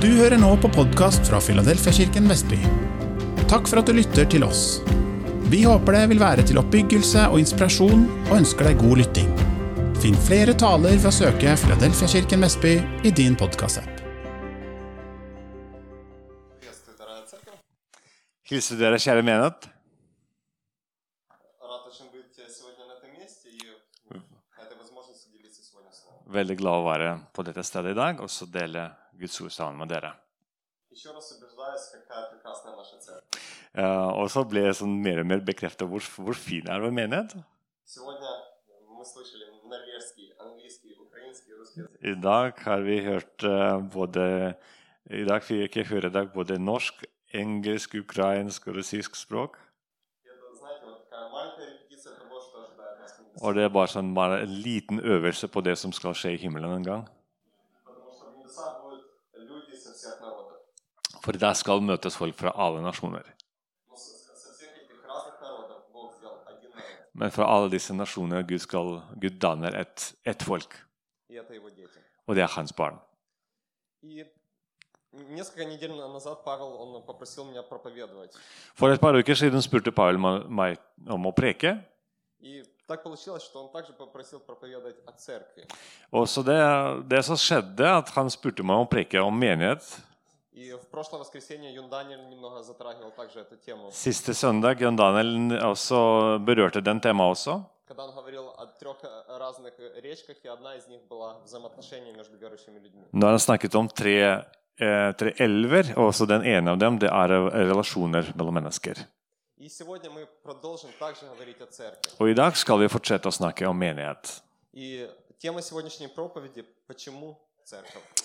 Du hører nå på podkast fra Filadelfiakirken Vestby. Takk for at du lytter til oss. Vi håper det vil være til oppbyggelse og inspirasjon, og ønsker deg god lytting. Finn flere taler ved å søke Filadelfiakirken Vestby i din podkastapp. Hilser dere, kjære menighet. Veldig glad å være på dette stedet i dag og så dele Guds ord sammen med dere. Э, og så ble jeg sånn mer og mer bekreftet hvor, hvor fin er vår menighet. I dag har vi hørt э, både I dag fikk jeg høre dag både norsk, engelsk, ukrainsk og russisk språk. Og det er bare sånn, en liten øvelse på det som skal skje i himmelen en gang. For der skal møtes folk fra alle nasjoner. Men fra alle disse nasjonene Gud, skal, Gud danner ett et folk. Og det er hans barn. For et par uker siden spurte Paul meg om å preke. И так получилось, что он также попросил проповедовать о церкви. Og så det, det som skjedde, at han spurte meg om å preke om menighet. И в прошлое воскресенье Юн Даниэль немного затрагивал также эту тему, Siste søndag John Daniel også berørte den temaet også. когда он говорил о трех э, разных э, речках, и одна из них была взаимоотношения между верующими людьми. Nå har han snakket om tre, eh, tre elver, og også den ene av dem det er eh, relasjoner mellom mennesker. Og i dag skal vi fortsette å snakke om menighet.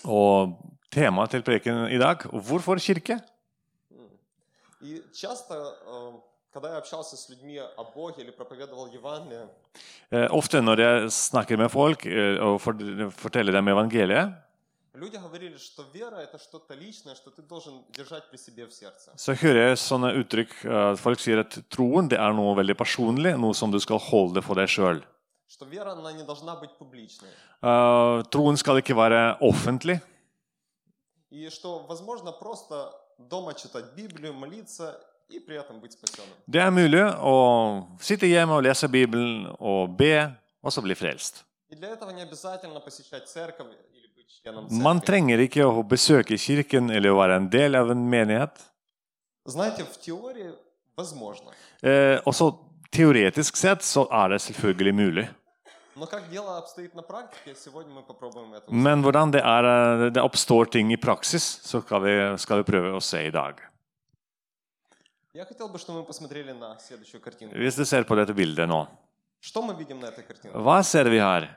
Og temaet til preken i dag hvorfor kirke? Э, ofte når jeg snakker med folk э, og forteller dem evangeliet люди говорили, что вера – это что-то личное, что ты должен держать при себе в сердце. så hører jeg sånne uttrykk eh, folk sier at troen det er noe veldig personlig, noe som du skal holde for deg sjøl. Что вера, она не должна быть публичной. troen skal ikke være offentlig. И что возможно просто дома читать Библию, молиться и при этом быть спасенным. Det er mulig å sitte hjemme og lese Bibelen og be, og så bli frelst. И для этого не обязательно посещать церковь или Man trenger ikke å besøke kirken eller å være en del av en menighet. Eh, også teoretisk sett så er det selvfølgelig mulig. Men hvordan det, er, eh, det oppstår ting i praksis, så skal vi, skal vi prøve å se i dag. Hvis du ser på dette bildet nå Hva ser vi her?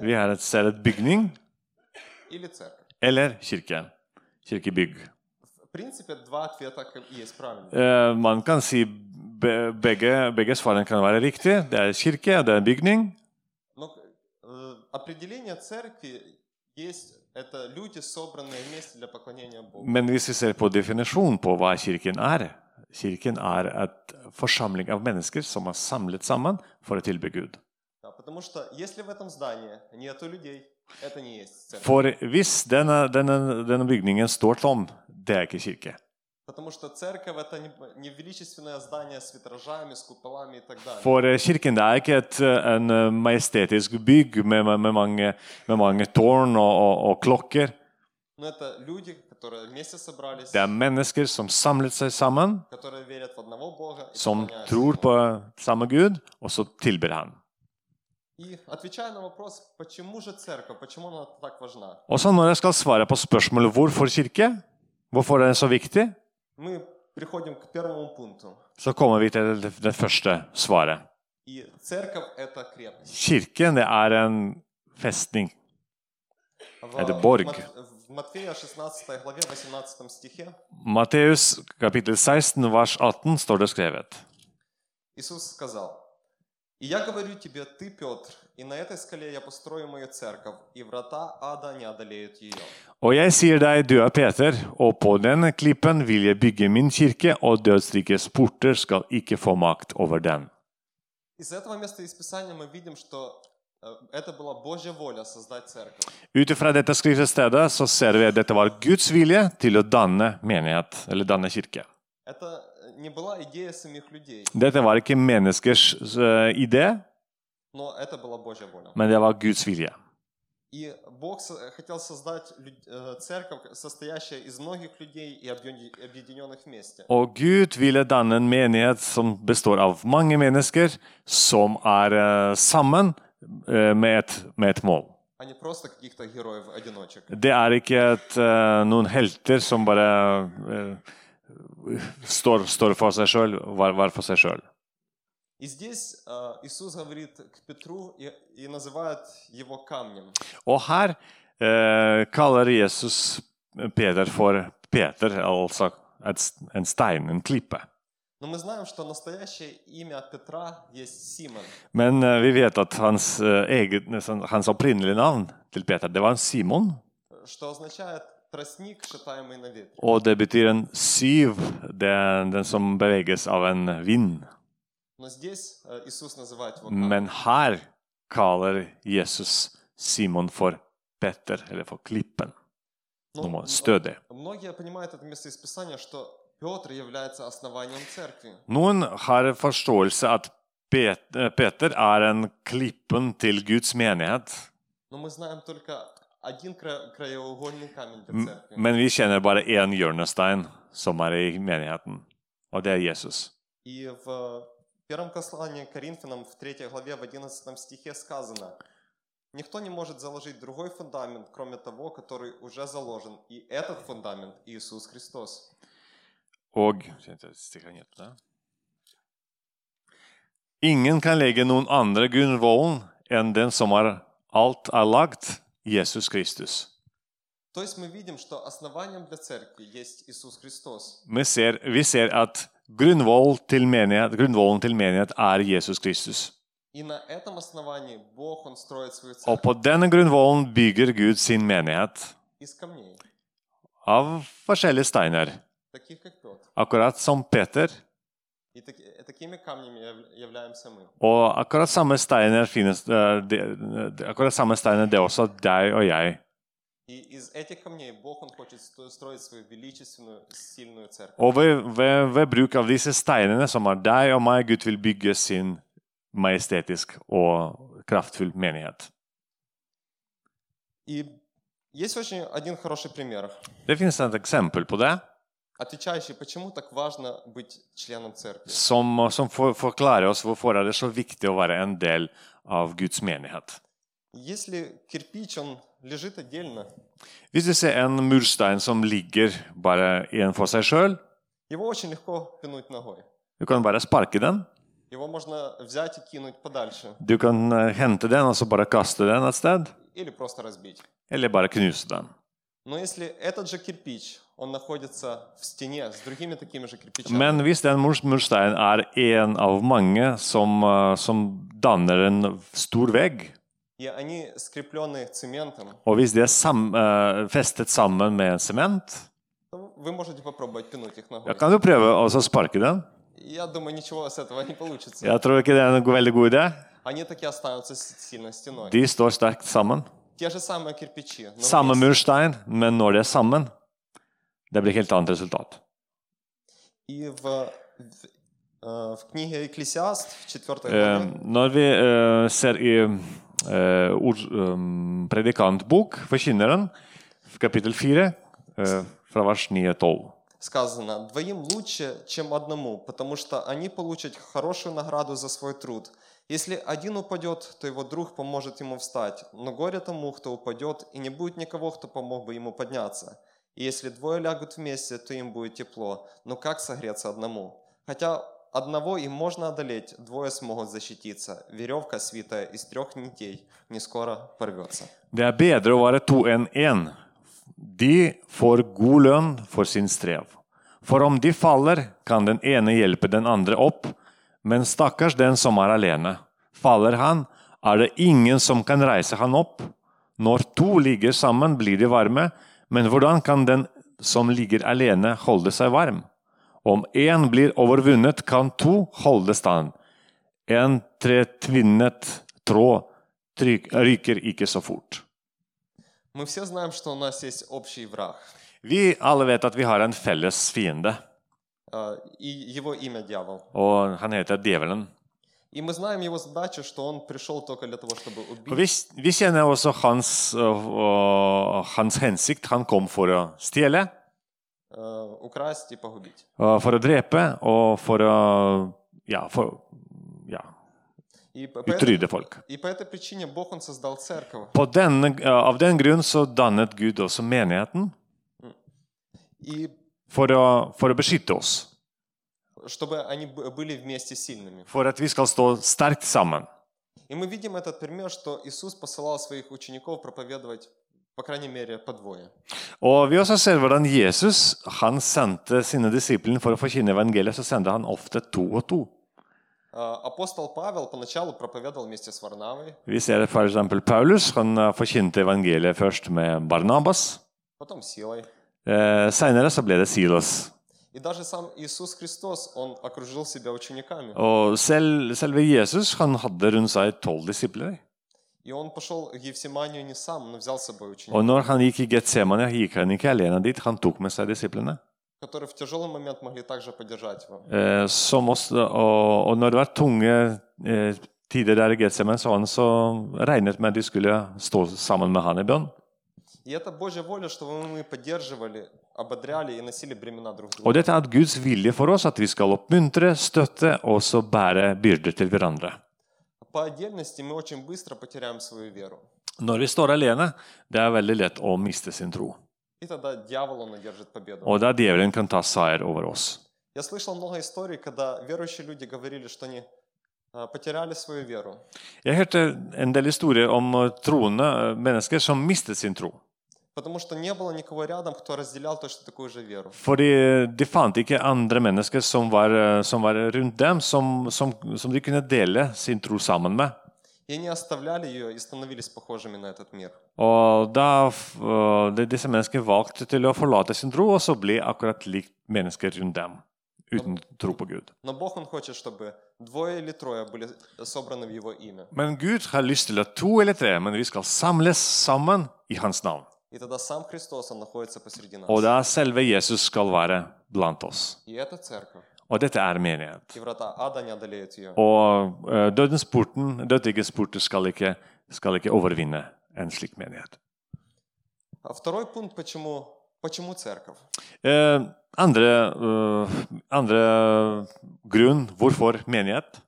Vi har et særlig bygning eller kirke. Kirkebygg. Э, man kan si begge, begge svarene kan være riktige. Det er kirke, det er bygning. Men hvis vi ser på definisjonen på hva kirken er Kirken er et forsamling av mennesker som er samlet sammen for å tilbe Gud. For hvis denne, denne, denne bygningen står tom, det er ikke kirke. For э, kirken det er ikke et, э, en э, majestetisk bygg med, med, med, mange, med mange, tårn og, og, og klokker. Det er mennesker som samlet seg sammen, som tror på samme Gud, og så tilber han. И отвечая на вопрос, почему же церковь, почему она так важна, Og så når jeg skal svare på spørsmålet hvorfor kirke, hvorfor er det så viktig, мы приходим к первому пункту. så kommer vi til det, det første svaret. И церковь это крепость. Kirken det er en festning. В, Это Борг. Мат- в Матфея 16 главе 18 стихе Matteus kapittel 16 vers 18 står det skrevet. Иисус сказал, «И я говорю тебе, ты, Петр, и на этой скале я построю мою церковь, и врата ада не одолеют ее». Og jeg sier deg, du er Peter, og på denne klippen vil jeg bygge min kirke, og dødsrikets porter skal ikke få makt over den. Из этого места из Писания мы видим, что э, э, это была Божья воля создать церковь. Ut ifra dette skriftstedet så ser vi at dette var Guds vilje til å danne menighet, eller danne kirke. Это не была идея самих людей, Dette var ikke menneskers eh, idé, но это была Божья воля. men det var Guds vilje. И Бог со- хотел создать люд- э, церковь, состоящая из многих людей и объедин- объединенных вместе. Og Gud ville danne en menighet som består av mange mennesker som er eh, sammen eh, med et, med et mål. а не просто каких-то героев-одиночек. Det er ikke et, eh, noen helter som bare eh, står, står for seg sjøl, var, var for seg sjøl. И здесь э, Иисус говорит к Петру и, и называет его камнем. Og her eh, kaller Jesus Peter for Peter, altså et, en stein, en klippe. Но мы знаем, что настоящее имя Петра есть Симон. Men eh, vi vet at hans, eh, eget, hans opprinnelige navn til Peter, det var en Simon. что означает og det betyr en syv, det er den som beveges av en vind. Men her kaller Jesus Simon for Petter, eller for Klippen. Noen har forståelse at Peter er en klippen til Guds menighet. Один камень для M- церкви. Men vi kjenner bare én hjørnestein som er i menigheten, og det er Jesus. И в э, первом послании к Коринфянам в 3 главе в 11 стихе сказано, «Никто не может заложить другой фундамент, кроме того, который уже заложен, и этот фундамент – Иисус Христос». Og ned på det. Ingen kan legge noen andre grunnvollen enn den som er alt er lagt, Jesus Kristus. Vi ser, vi ser at grunnvollen til, menighet, grunnvollen til menighet er Jesus Kristus. Og på denne grunnvollen bygger Gud sin menighet av forskjellige steiner. Akkurat som Peter. Og akkurat samme steiner finnes eh, det, Akkurat samme steiner det er også deg og jeg. Og ved, ved, ved, bruk av disse steinene, som er deg og meg, Gud vil bygge sin majestetisk og kraftfull menighet. Det finnes et eksempel på det. отвечающий, почему так важно быть членом церкви. som, som for, forklarer oss hvorfor er det så viktig å være en del av Guds menighet. Если кирпич, он лежит отдельно, Hvis du ser en murstein som ligger bare en for seg sjøl, его очень легко пинуть ногой. du kan bare sparke den. Его можно взять и кинуть подальше Du kan eh, hente den og så bare kaste den et sted, или просто разбить. eller bare knuse den. Но если этот же кирпич, men hvis den mursteinen er en av mange som, eh, som danner en stor vegg Og hvis de er sam, eh, festet sammen med sement ja, Kan du prøve å sparke den? Jeg tror ikke det er en veldig god idé. De står sterkt sammen. Samme murstein, men når de er sammen det blir helt annet resultat. И в, в, в книге Екклесиаст, в 4 Eh, главе, når vi eh, ser i eh, ord, eh, predikantbok, Forkynneren, kapittel 4, eh, fra vers 9 og 12. сказано, «Двоим лучше, чем одному, потому что они получат хорошую награду за свой труд. Если один упадет, то его друг поможет ему встать, но горе тому, кто упадет, и не будет никого, кто помог бы ему подняться. И если двое лягут вместе, то им будет тепло, но как согреться одному? Хотя одного им можно одолеть, двое смогут защититься. Веревка, свитая из трех нитей, не скоро порвется». Det er bedre å være to enn én. De får god lønn for sin strev. For om de faller, kan den ene hjelpe den andre opp, men stakkars den som er alene. Faller han, er det ingen som kan reise han opp. Når to ligger sammen, blir de varme, Men hvordan kan den som ligger alene, holde seg varm? Om én blir overvunnet, kan to holde stand. En tretvinnet tråd ryker ikke så fort. Vi alle vet at vi har en felles fiende. Og han heter djevelen. И мы знаем его задачу, что он пришел только для того, чтобы Og убить, vi, vi kjenner også hans, øh, øh, hans hensikt. Han kom for å stjele, э, украсть и погубить. øh, for å drepe og for å ja, for, ja, И по, по этой, utrydde folk. и по этой prичине Бог он создал церковь. På denne, øh, av den grunn så dannet Gud også menigheten И for å, for å beskytte oss. For at vi skal stå sterkt sammen. И мы видим этот пример, что Иисус посылал своих учеников проповедовать, по крайней мере, по двое. Og vi også ser hvordan Jesus han sendte sine disipler for å forkynne evangeliet. Så sendte han ofte to og to. А, Апостол Павел поначалу проповедовал вместе с Варнавой, Vi ser f.eks. Paulus. Han eh, forkynte evangeliet først med Barnabas. потом Силой. Eh, Seinere så ble det Silas. Og selv, Jesus han hadde rundt seg tolv disipler. Og når han gikk i Getsemane, gikk han ikke alene dit, han tok med seg disiplene. Eh, som også, og, og når det var tunge eh, tider der i Getsemane, så han så regnet med at de skulle stå sammen med han i bønn. Og друга. dette er Guds vilje for oss, at vi skal oppmuntre, støtte og så bære byrder til hverandre. По отдельности мы очень быстро потеряем свою веру. Når vi står alene, det er veldig lett å miste sin tro. И тогда дьявол, он одержит победу. Og der djevelen kan ta seier over oss. Я слышал много историй, когда верующие люди говорили, что они а, потеряли свою веру. Jeg hørte en del historier om eh, troende eh, mennesker som mistet sin tro. Потому что не было никого рядом, кто разделял точно такую же веру. Fordi de fant ikke andre mennesker som var, eh, som var rundt dem, som, som, som de kunne dele sin tro sammen med. И они ostavляли ее и становились похожими на этот мир. Og da f- øh, de- disse menneskene valgte til å forlate sin tro, og så ble akkurat likt mennesker rundt dem. Uten tro på Gud. Но Бог, Он хочет, чтобы двое или трое были собраны в Его имя. Men Gud har lyst til at to eller tre, men vi skal samles sammen i Hans navn. Og da selve Jesus skal være blant oss. Og dette er menighet. Og э, dødens porten, dødningens porter, skal ikke, skal ikke overvinne en slik menighet. Э, andre, э, andre grunn hvorfor menighet?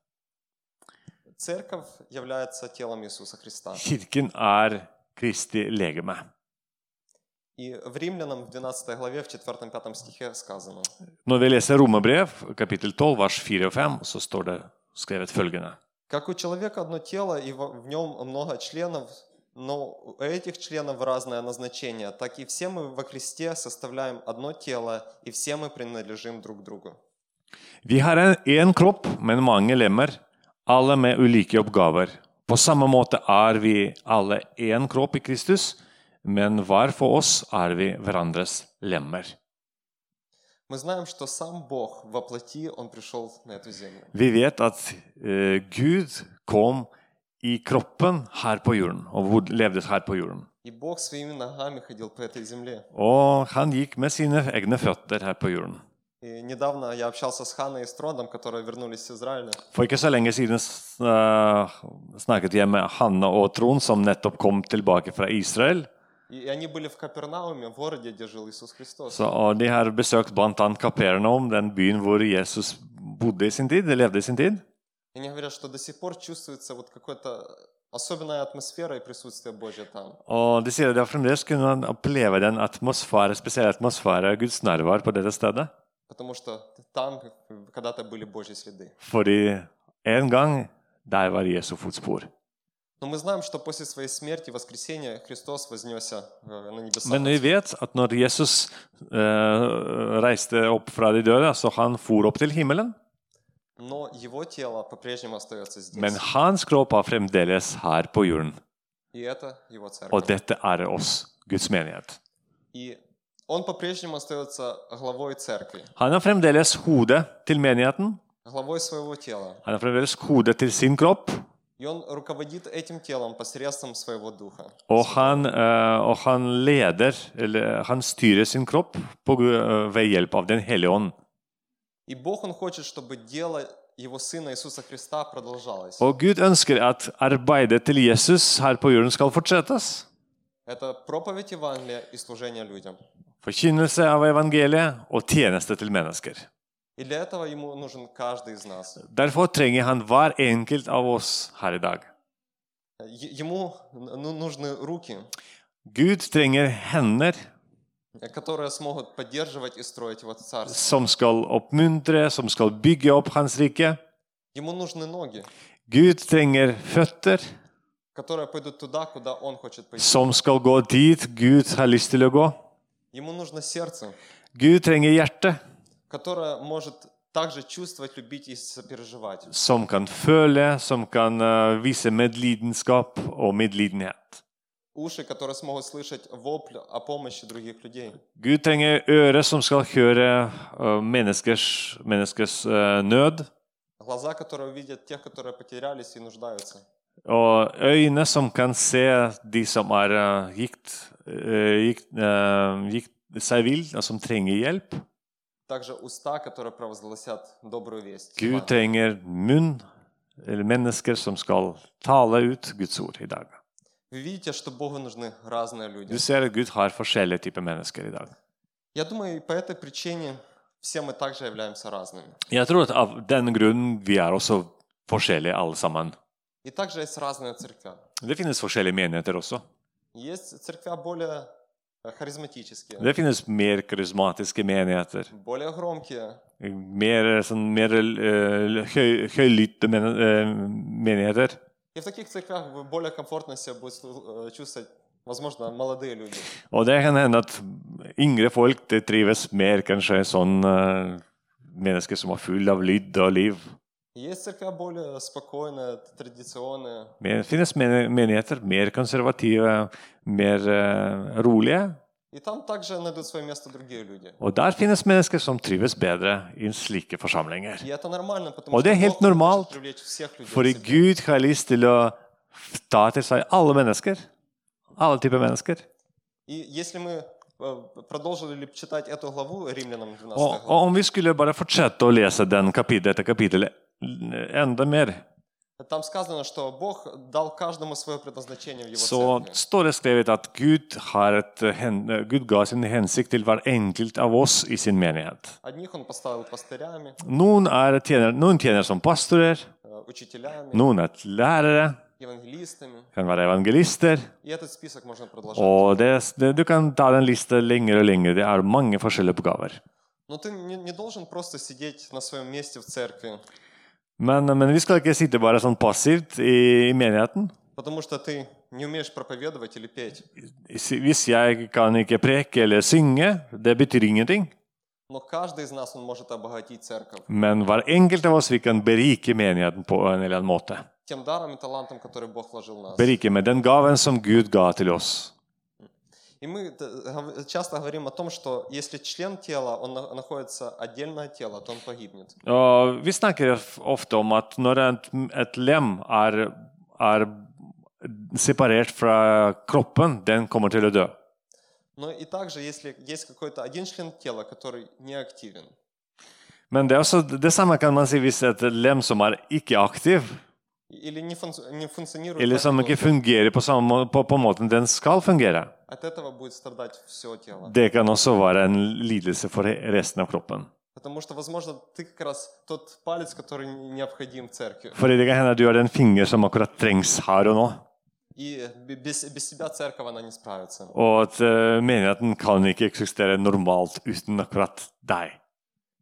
Kirken er Kristi legeme. И в Римлянам в 12 главе, в 4-5 стихе сказано. Når vi leser Romerbrev, kapittel 12, vers 4 og 5, så står det skrevet. Как у человека одно тело, и в нем много членов, но у этих членов разное назначение, так и все мы во Христе составляем одно тело, и все мы принадлежим друг другу. Vi har en, en kropp, men mange lemmer, alle med ulike oppgaver. På samme måte er vi alle én kropp i Kristus, men hver for oss er vi hverandres lemmer. Мы знаем, что сам Бог во плоти, Он пришел на эту землю. Vi vet at eh, Gud kom i kroppen her på jorden, og hvor- levde her på jorden. И Бог своими ногами ходил по этой земле. Og han gikk med sine egne føtter her på jorden. И недавно я общался с Ханой и Стродом, которые вернулись с Израиля. For ikke så lenge siden eh, snakket jeg med Hanne og Trond, som nettopp kom tilbake fra Israel. Så, og de har besøkt bl.a. Kapernaum, den byen hvor Jesus bodde i sin tid, levde i sin tid. Og de sier at de fremdeles kunne oppleve den atmosfære, spesielle atmosfære Guds nærvær på dette stedet. Fordi en gang der var Jesu fotspor. Men vi vet at når Jesus eh, reiste opp fra de døde, så han for opp til himmelen. Men hans kropp har fremdeles her på jorden. Og dette er oss, Guds menighet. Han har fremdeles hodet til menigheten. Han har fremdeles hodet til sin kropp. Og han, eh, og han, leder, eller eh, han styrer sin kropp på, eh, ved hjelp av Den hellige ånd. Og Gud ønsker at arbeidet til Jesus her på jorden skal fortsettes. Forkynnelse av evangeliet og tjeneste til mennesker. И для этого Ему нужен каждый из нас. Derfor trenger han hver enkelt av oss her i dag. Е- Ему ну, нужны руки, Gud trenger hender которые смогут поддерживать и строить Его Царство. som skal oppmuntre, som skal bygge opp hans rike. Ему нужны ноги, Gud trenger føtter которые пойдут туда, куда Он хочет пойти. som skal gå dit Gud har lyst til å gå. Ему нужно сердце, Gud trenger hjerte которое может также чувствовать, любить и сопереживать. som kan føle, som kan eh, vise medlidenskap og medlidenhet. Уши, которые смогут слышать вопль о помощи других людей. Gud trenger øre som skal høre eh, menneskers, menneskers eh, nød, Глаза, которые видят тех, которые потерялись и нуждаются. og øyne som kan se de som er eh, gikt, eh, gikt, eh, gikt seg vill, og som trenger hjelp. Gud trenger munn, eller mennesker som skal tale ut Guds ord i dag. Вы видите, что Богу нужны разные люди. Du ser at Gud har forskjellige typer mennesker i dag. Я думаю, и по этой причине все мы также являемся разными. Jeg tror at av denne grunnen vi er også forskjellige alle sammen. И также есть разные церкви. Det finnes forskjellige menigheter også. Есть церкви более э, харизматические, det finnes mer karismatiske menigheter. Mer, sånn, mer uh, høy, høylytte men, uh, menigheter. Og det kan hende at yngre folk trives mer kanskje sånn uh, mennesker som er full av lyd og liv. Det finnes menigheter mer konservative, mer rolige. Og der finnes mennesker som trives bedre i slike forsamlinger. Og det er helt normalt, fordi Gud har lyst til å ta til seg alle mennesker. Alle typer mennesker. Og om vi skulle bare fortsette å lese den kapittel etter kapittelet enda mer, там сказано, что Бог дал каждому свое предназначение в его så церкви. står det skrevet at Gud, har et, hen- Gud ga sin hensikt til hver enkelt av oss i sin menighet. Одних он поставил пастырями, Noen, er tjener, noen tjener som pastorer, э, учителями, noen er lærere, евангелистами. kan være evangelister. И этот список можно продолжать. Og det, det, du kan ta den lista lenger og lenger. Det er mange forskjellige oppgaver. Но ты не, не должен просто сидеть на своем месте в церкви, men, men, vi skal ikke sitte bare sånn passivt i, i menigheten. Hvis jeg kan ikke preke eller synge, det betyr ingenting. Men hver enkelt av oss vi kan berike menigheten på en eller annen måte. Berike med den gaven som Gud ga til oss. И мы гов- часто говорим о том, что если член тела, он на- находится отдельно от тела, то он погибнет. Og vi snakker ofte om at når et, et lem er, er separert fra kroppen, den kommer til å dø. Но и также, если есть какой-то один член тела, который не активен, Men det, er også, det samme kan man si hvis et lem som er ikke aktiv, или не, функ- не функционирует, eller так, som как ikke должен, fungerer på, samme, må- på, på måten den skal fungere, от этого будет stradать все тело. det kan også være en lidelse for he- resten av kroppen. Потому что, возможно, ты как раз тот палец, который необходим церкви. Fordi det kan hende at du har en finger som akkurat trengs her og nå. И б- без, без себя церковь, она не справится. Og at eh, menigheten kan ikke eksistere normalt uten akkurat deg.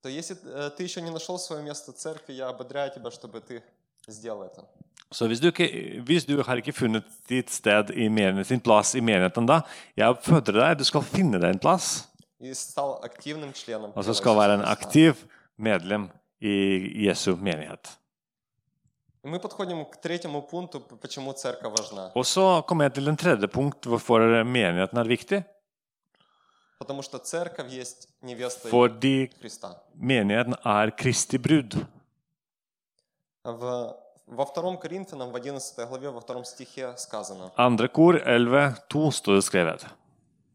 То если э, ты еще не нашел свое место в церкви, я ободряю тебя, чтобы ты сделал это. Så hvis du, ikke, hvis du har ikke funnet ditt sted i menigheten, din plass i menigheten da, jeg oppfordrer deg, du skal finne deg en plass. И стал активным членом. Og så тела skal være en Иисуса Христа. aktiv medlem i Jesu menighet. И мы подходим к третьему пункту, п- почему церковь важна. Og så kommer jeg til en tredje punkt hvorfor menigheten er viktig. Потому что церковь есть невеста Fordi Христа. menigheten er Kristi brud. В Во 2 Коринфянам, в 11 главе, во 2 стихе сказано, Andre kor 11.2 står det skrevet.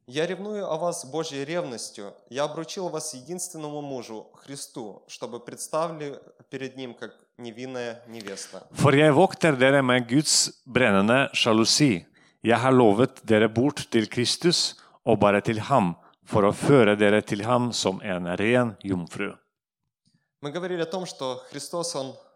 «Я ревную о вас Божьей ревностью, я обручил вас единственному мужу, Христу, чтобы представили перед Ним как невинная невеста». For jeg vokter dere med Guds brennende sjalusi. Jeg har lovet dere bort til Kristus og bare til ham, for å føre dere til ham som en ren jomfru. Мы говорили о том, что Христос, Он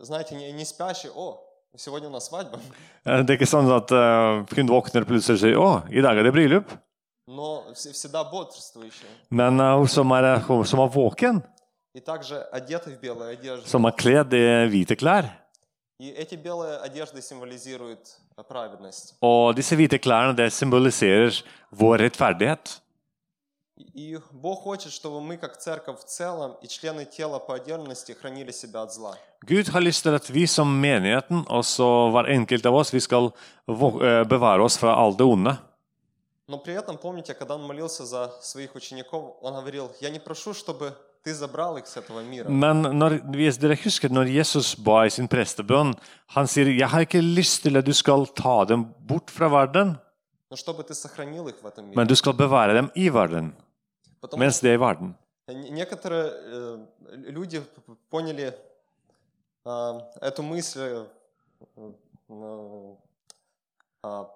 знаете, не, не спящей, о, сегодня у нас свадьба, Eh, Det er ikke sånn at uh, hun våkner plutselig og sier 'Å, i dag er det bryllup'. но вс- всегда бодрствующей. Men eh, hun som er, hun som er våken, И также одетой в белые одежды. som er kledd i hvite klær. И эти белые одежды символизируют э, праведность. Og disse hvite klærne det symboliserer vår rettferdighet. И Бог хочет, чтобы мы, как церковь в целом, и члены тела по отдельности хранили себя от зла. Gud har lyst til at vi som menigheten, også hver enkelt av oss, vi skal vå- eh, bevare oss fra all det onde. Но при этом, помните, когда Он молился за своих учеников, Он говорил, я не прошу, чтобы ты забрал их с этого мира. Men når, hvis dere husker når Jesus ba i sin prestebønn, han sier 'Jeg har ikke lyst til at du skal ta dem bort fra verden, Но чтобы ты сохранил их в этом мире. men du skal bevare dem i verden, Потому mens de er i verden'. что не- некоторые э, люди п- п- поняли э, эту мысль э, э, а,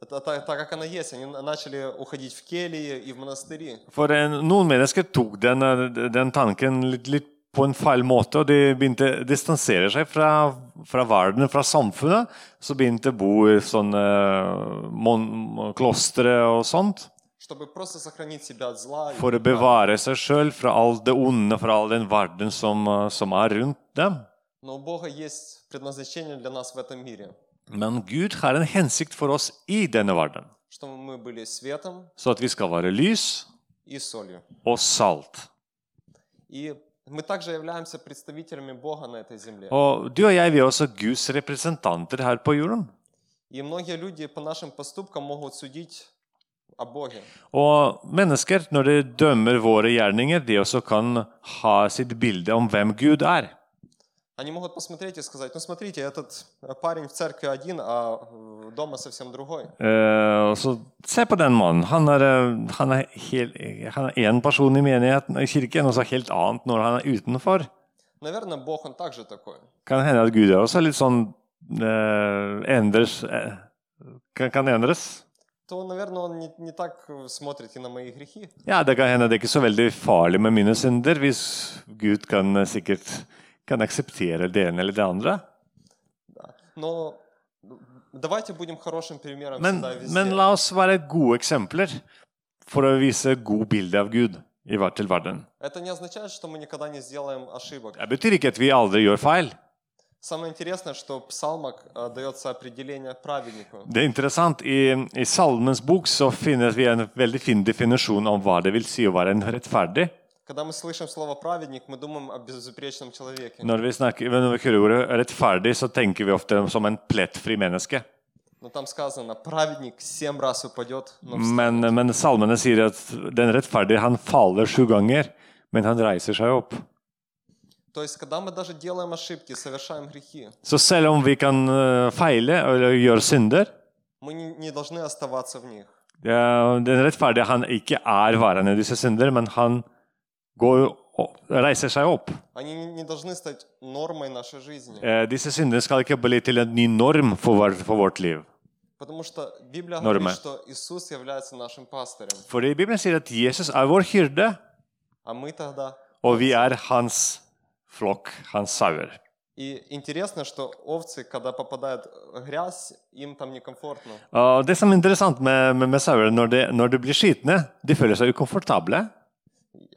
это так, так, как она есть. Они на- начали уходить в келии и в монастыри. For eh, noen mennesker tok den, eh, den tanken litt, litt på en feil måte, og de begynte å distansere seg fra, fra verden, fra samfunnet. Så begynte å bo i sånne mon, klostre og sånt, чтобы просто сохранить себя от зла. и for å греха. bevare seg sjøl fra all det onde, fra all den verden som, eh, som er rundt dem. Но у Бога есть предназначение для нас в этом мире, Men Gud har en hensikt for oss i denne verden, чтобы мы были светом så at vi skal være lys и солью. og salt. И мы также являемся представителями Бога на этой земле. Og du og jeg vi er også Guds representanter her på jorden. И многие люди по нашим поступкам могут судить о Боге. Og mennesker, når de dømmer våre gjerninger, de også kan ha sitt bilde om hvem Gud er. Они могут посмотреть и сказать, ну смотрите, этот э, парень в церкви один, а э, дома совсем другой. Eh, og så Se på den mannen. Han er, eh, han er, hel, han er én person i menigheten i kirken, og så helt annet når han er utenfor. Наверное, Бог, Он также такой. Kan hende at Gud er også litt sånn eh, endres eh, kan, kan endres. То, наверное, Он не, не так э, смотрит и на мои грехи. Ja, det kan hende det er ikke så veldig farlig med mine synder, hvis Gud kan eh, sikkert kan akseptere det ene eller det andre. Да. Но давайте будем хорошим примером Men, всегда и везде. men la oss være gode eksempler for å vise god bilde av Gud i hver til verden. Это не означает, что мы никогда не сделаем ошибок. Det betyr ikke at vi aldri gjør feil. Самое интересное, что в псалмах э, дается определение праведнику. Det er interessant. I, I Salmens bok så finner vi en veldig fin definisjon om hva det vil si å være en rettferdig. Когда мы слышим слово праведник, мы думаем о безупречном человеке. Når vi, snakker, når vi hører ordet rettferdig, så tenker vi ofte som en plettfri menneske. Но там сказано, праведник семь раз упадет, но встанет». Men, men salmene sier at den rettferdige han faller sju ganger, men han reiser seg opp. То есть, когда мы даже делаем ошибки, совершаем грехи, Så selv om vi kan eh, feile eller gjøre synder, мы не, не должны оставаться в них. ja, den rettferdige han ikke er værende i disse synder, men han går opp, reiser seg opp. Они не, не должны стать нормой нашей жизни. Eh, Disse syndene skal ikke bli til en ny norm for, vår, for vårt liv. Потому что Библия Нормы. говорит, что Иисус является нашим пастырем. Fordi Bibelen sier at Jesus er vår hyrde, А мы тогда... og vi er hans flokk, hans sauer. И интересно, что овцы, когда попадают в грязь, им там некомфортно. Og det som er interessant med, med, med sauer, når de, når de blir skitne, de føler seg ukomfortable.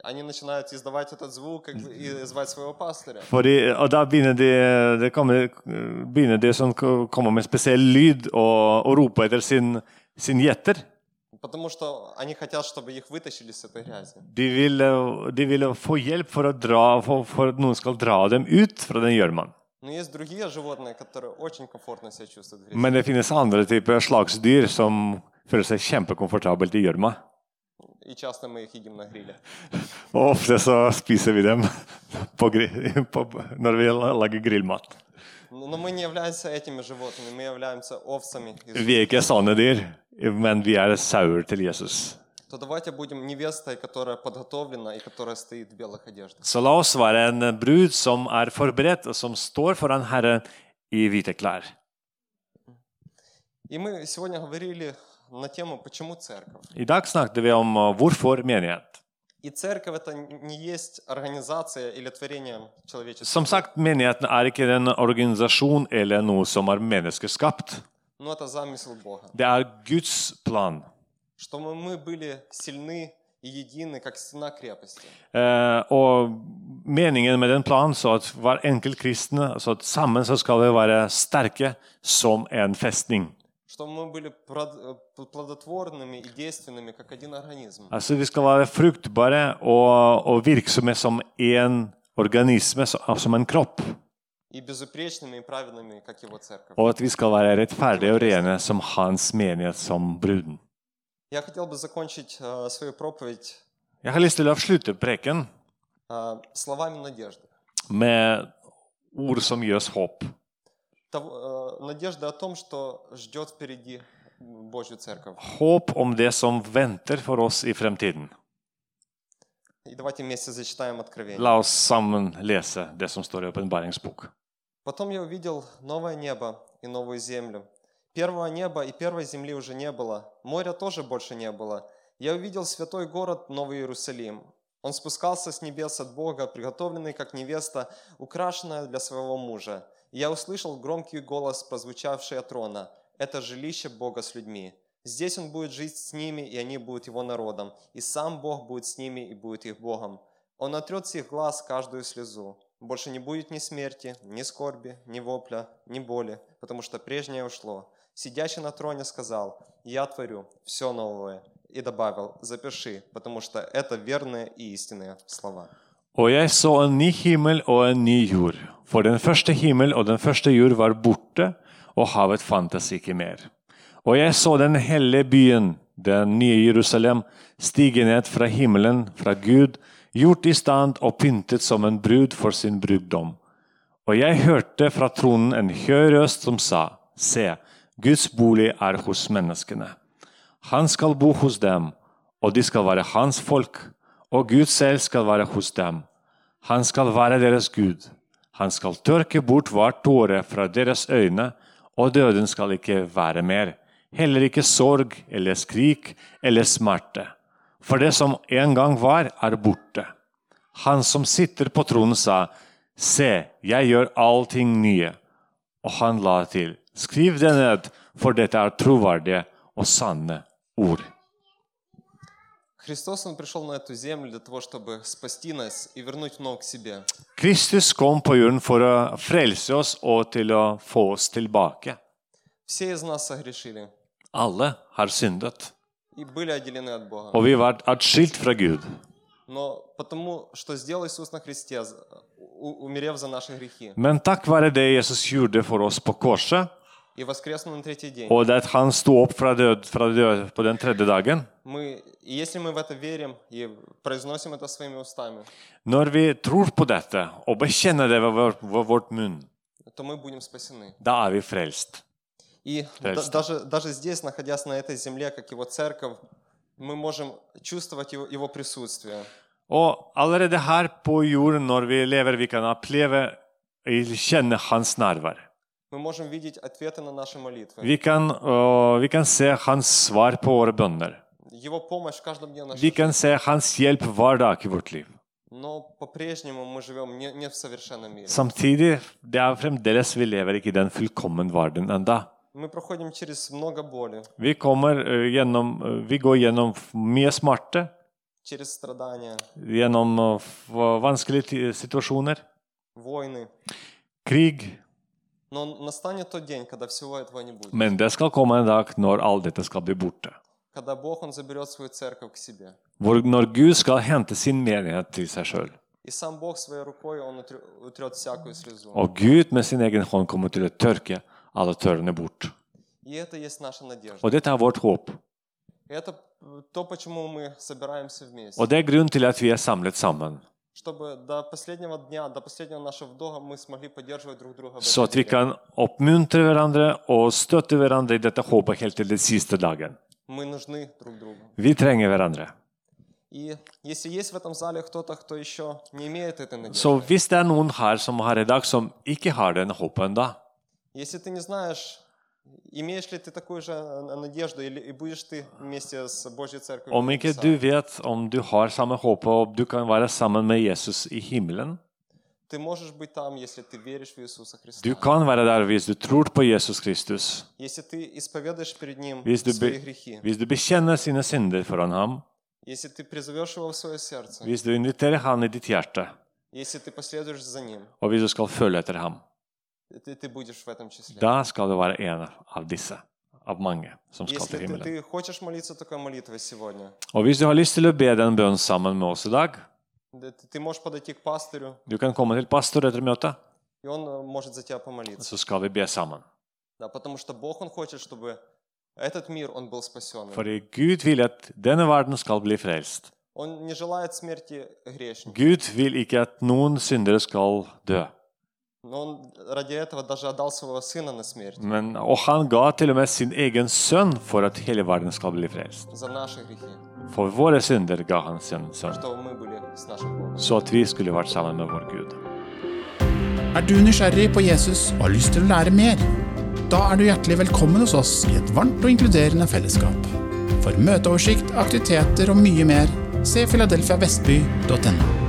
они начинают издавать этот звук как бы, и звать своего пастыря. Fordi, og da begynner de, det kommer, begynner de som ko- kommer med spesiell lyd og, og roper etter sin, sin gjetter. Потому что они хотят, чтобы их вытащили с этой грязи. De vil, eh, de vil få hjelp for, å dra, for, for at noen skal dra dem ut fra den gjørmen. Но есть другие животные, которые очень комфортно себя чувствуют в грязи. Men det finnes andre typer slagsdyr som føler seg kjempekomfortabelt i gjørma. И часто мы их едим на гриле. Og ofte så spiser vi dem på, gri- på, når vi lager grillmat. Но но мы не являемся этими животными, мы являемся овцами. Vi er ikke sånne dyr, men vi er sauer til Jesus. то давайте будем невестой, которая подготовлена и которая стоит в белых одеждах. Så la oss være en brud som er forberedt, og som står foran Herren i hvite klær. И мы сегодня говорили на тему «Почему церковь?». I dag snakket vi om hvorfor menighet. И церковь это не есть организация или творение человеческого, Som sagt, menigheten er ikke en organisasjon eller noe som er menneskeskapt. но это замысел Бога. Det er Guds plan. Чтобы мы были сильны и едины, как стена крепости. Eh, og meningen med den planen så at hver enkelt kristne, så at sammen så skal vi være sterke som en festning. Altså, vi skal være fruktbare og, og virksomme som en organisme, altså som en kropp. Og at vi skal være rettferdige og rene som hans menighet, som bruden. Jeg har lyst til å avslutte preken med ord som gir oss håp. Того- э, надежда о том, что ждет впереди Божью церковь. Håp om det som venter for oss i fremtiden. И давайте вместе зачитаем Откровение. La oss sammen lese det som står i åpenbaringsbok. Потом я увидел новое небо и новую землю. Первого неба и первой земли уже не было, моря тоже больше не было. Я увидел святой город Новый Иерусалим. Он спускался с небес от Бога, приготовленный как невеста, украшенная для своего мужа. Я услышал громкий голос, прозвучавший от трона. Это жилище Бога с людьми. Здесь Он будет жить с ними, и они будут Его народом. И сам Бог будет с ними и будет их Богом. Он отрет с их глаз каждую слезу. Больше не будет ни смерти, ни скорби, ни вопля, ни боли, потому что прежнее ушло. Сидящий на троне сказал, «Я творю все новое». И добавил, «Запиши, потому что это верные и истинные слова». Og jeg så en ny himmel og en ny jord. For den første himmel og den første jord var borte, og havet fantes ikke mer. Og jeg så den hellige byen, den nye Jerusalem, stige ned fra himmelen, fra Gud, gjort i stand og pyntet som en brud for sin brugdom. Og jeg hørte fra tronen en høy røst som sa, Se, Guds bolig er hos menneskene. Han skal bo hos dem, og de skal være hans folk, og Gud selv skal være hos dem. Han skal være deres Gud. Han skal tørke bort hver tåre fra deres øyne, og døden skal ikke være mer. Heller ikke sorg eller skrik eller smerte. For det som en gang var, er borte. Han som sitter på tronen sa, Se, jeg gjør allting nye. Og han la til, Skriv det ned, for dette er troverdige og sanne ord. Христос, Он пришел на эту землю для того, чтобы спасти нас и вернуть вновь к себе. Kristus kom på jorden for å frelse oss og til å få oss tilbake. Все из нас согрешили Alle har syndet, и были отделены от Бога. og vi var atskilt fra Gud. Но потому, что сделал Иисус на кресте, умерев за наши грехи, Men takk være det Jesus gjorde for oss på korset, и воскреснул на третий день, og det at han sto opp fra død, fra død på den tredje dagen мы, если мы в это верим и произносим это своими устами, Når vi tror på dette og bekjenner det ved vår, vårt munn, то мы будем спасены. er vi frelst. И да- есть- даже, даже здесь, находясь на этой земле, как его церковь, мы можем чувствовать его, его присутствие. Og allerede her på jorden, når vi lever, vi kan oppleve kjenne hans nærvær. Vi kan, uh, vi kan se hans svar på våre bønner. Vi kan se hans hjelp hver dag i vårt liv. Samtidig det er fremdeles vi lever ikke i den fullkomne verden enda. Vi, kommer, uh, gjennom, uh, vi går gjennom mye smerte. Gjennom vanskelige situasjoner. Krig. Men det skal komme en dag når alt dette skal bli borte. Hvor, når Gud skal hente sin menighet til seg sjøl. Og Gud med sin egen hånd kommer til å tørke alle tørrene bort. Og dette er vårt håp. Og det er grunnen til at vi er samlet sammen. Så at vi kan oppmuntre hverandre og støtte hverandre i dette håpet helt til den siste dagen. Vi trenger hverandre. Så hvis det er noen her som har i dag som ikke har den håpet ennå если ты не знаешь, имеешь ли ты такую же э, надежду, или и будешь ты вместе с Божьей Церковью om на ikke небесах, du vet om du har samme håp og du kan være sammen med Jesus i himmelen ты можешь быть там, если ты веришь в Иисуса Христа. Du kan være der hvis du tror på Jesus Kristus. Если ты исповедуешь перед Ним Hvis du, свои be, грехи, hvis du bekjenner sine synder foran ham, если ты призовешь Его в свое сердце, hvis du inviterer han i ditt hjerte, если ты последуешь за Ним, og hvis du skal følge etter ham, Ты, ты будешь в этом числе. da skal du være en av disse, av mange som skal Если til ты, himmelen. ты хочешь молиться такой молитвой сегодня, Og hvis du har lyst til å be den bønnen sammen med oss i dag, да, ты ты можешь подойти к пастырю, du kan komme til pastor etter møtet, и он э, может за тебя помолиться. så skal vi be sammen. Да, потому что Бог, Он хочет, чтобы этот мир, он был спасен. Fordi Gud vil at denne verden skal bli frelst. Он не желает смерти грешников, Gud vil ikke at noen syndere skal dø. Men, og han ga til og med sin egen sønn for at hele verden skal bli frelst. For våre synder ga han sin sønn, så at vi skulle vært sammen med vår Gud. Er du nysgjerrig på Jesus og har lyst til å lære mer? Da er du hjertelig velkommen hos oss i et varmt og inkluderende fellesskap. For møteoversikt, aktiviteter og mye mer, se filadelfiavestby.no.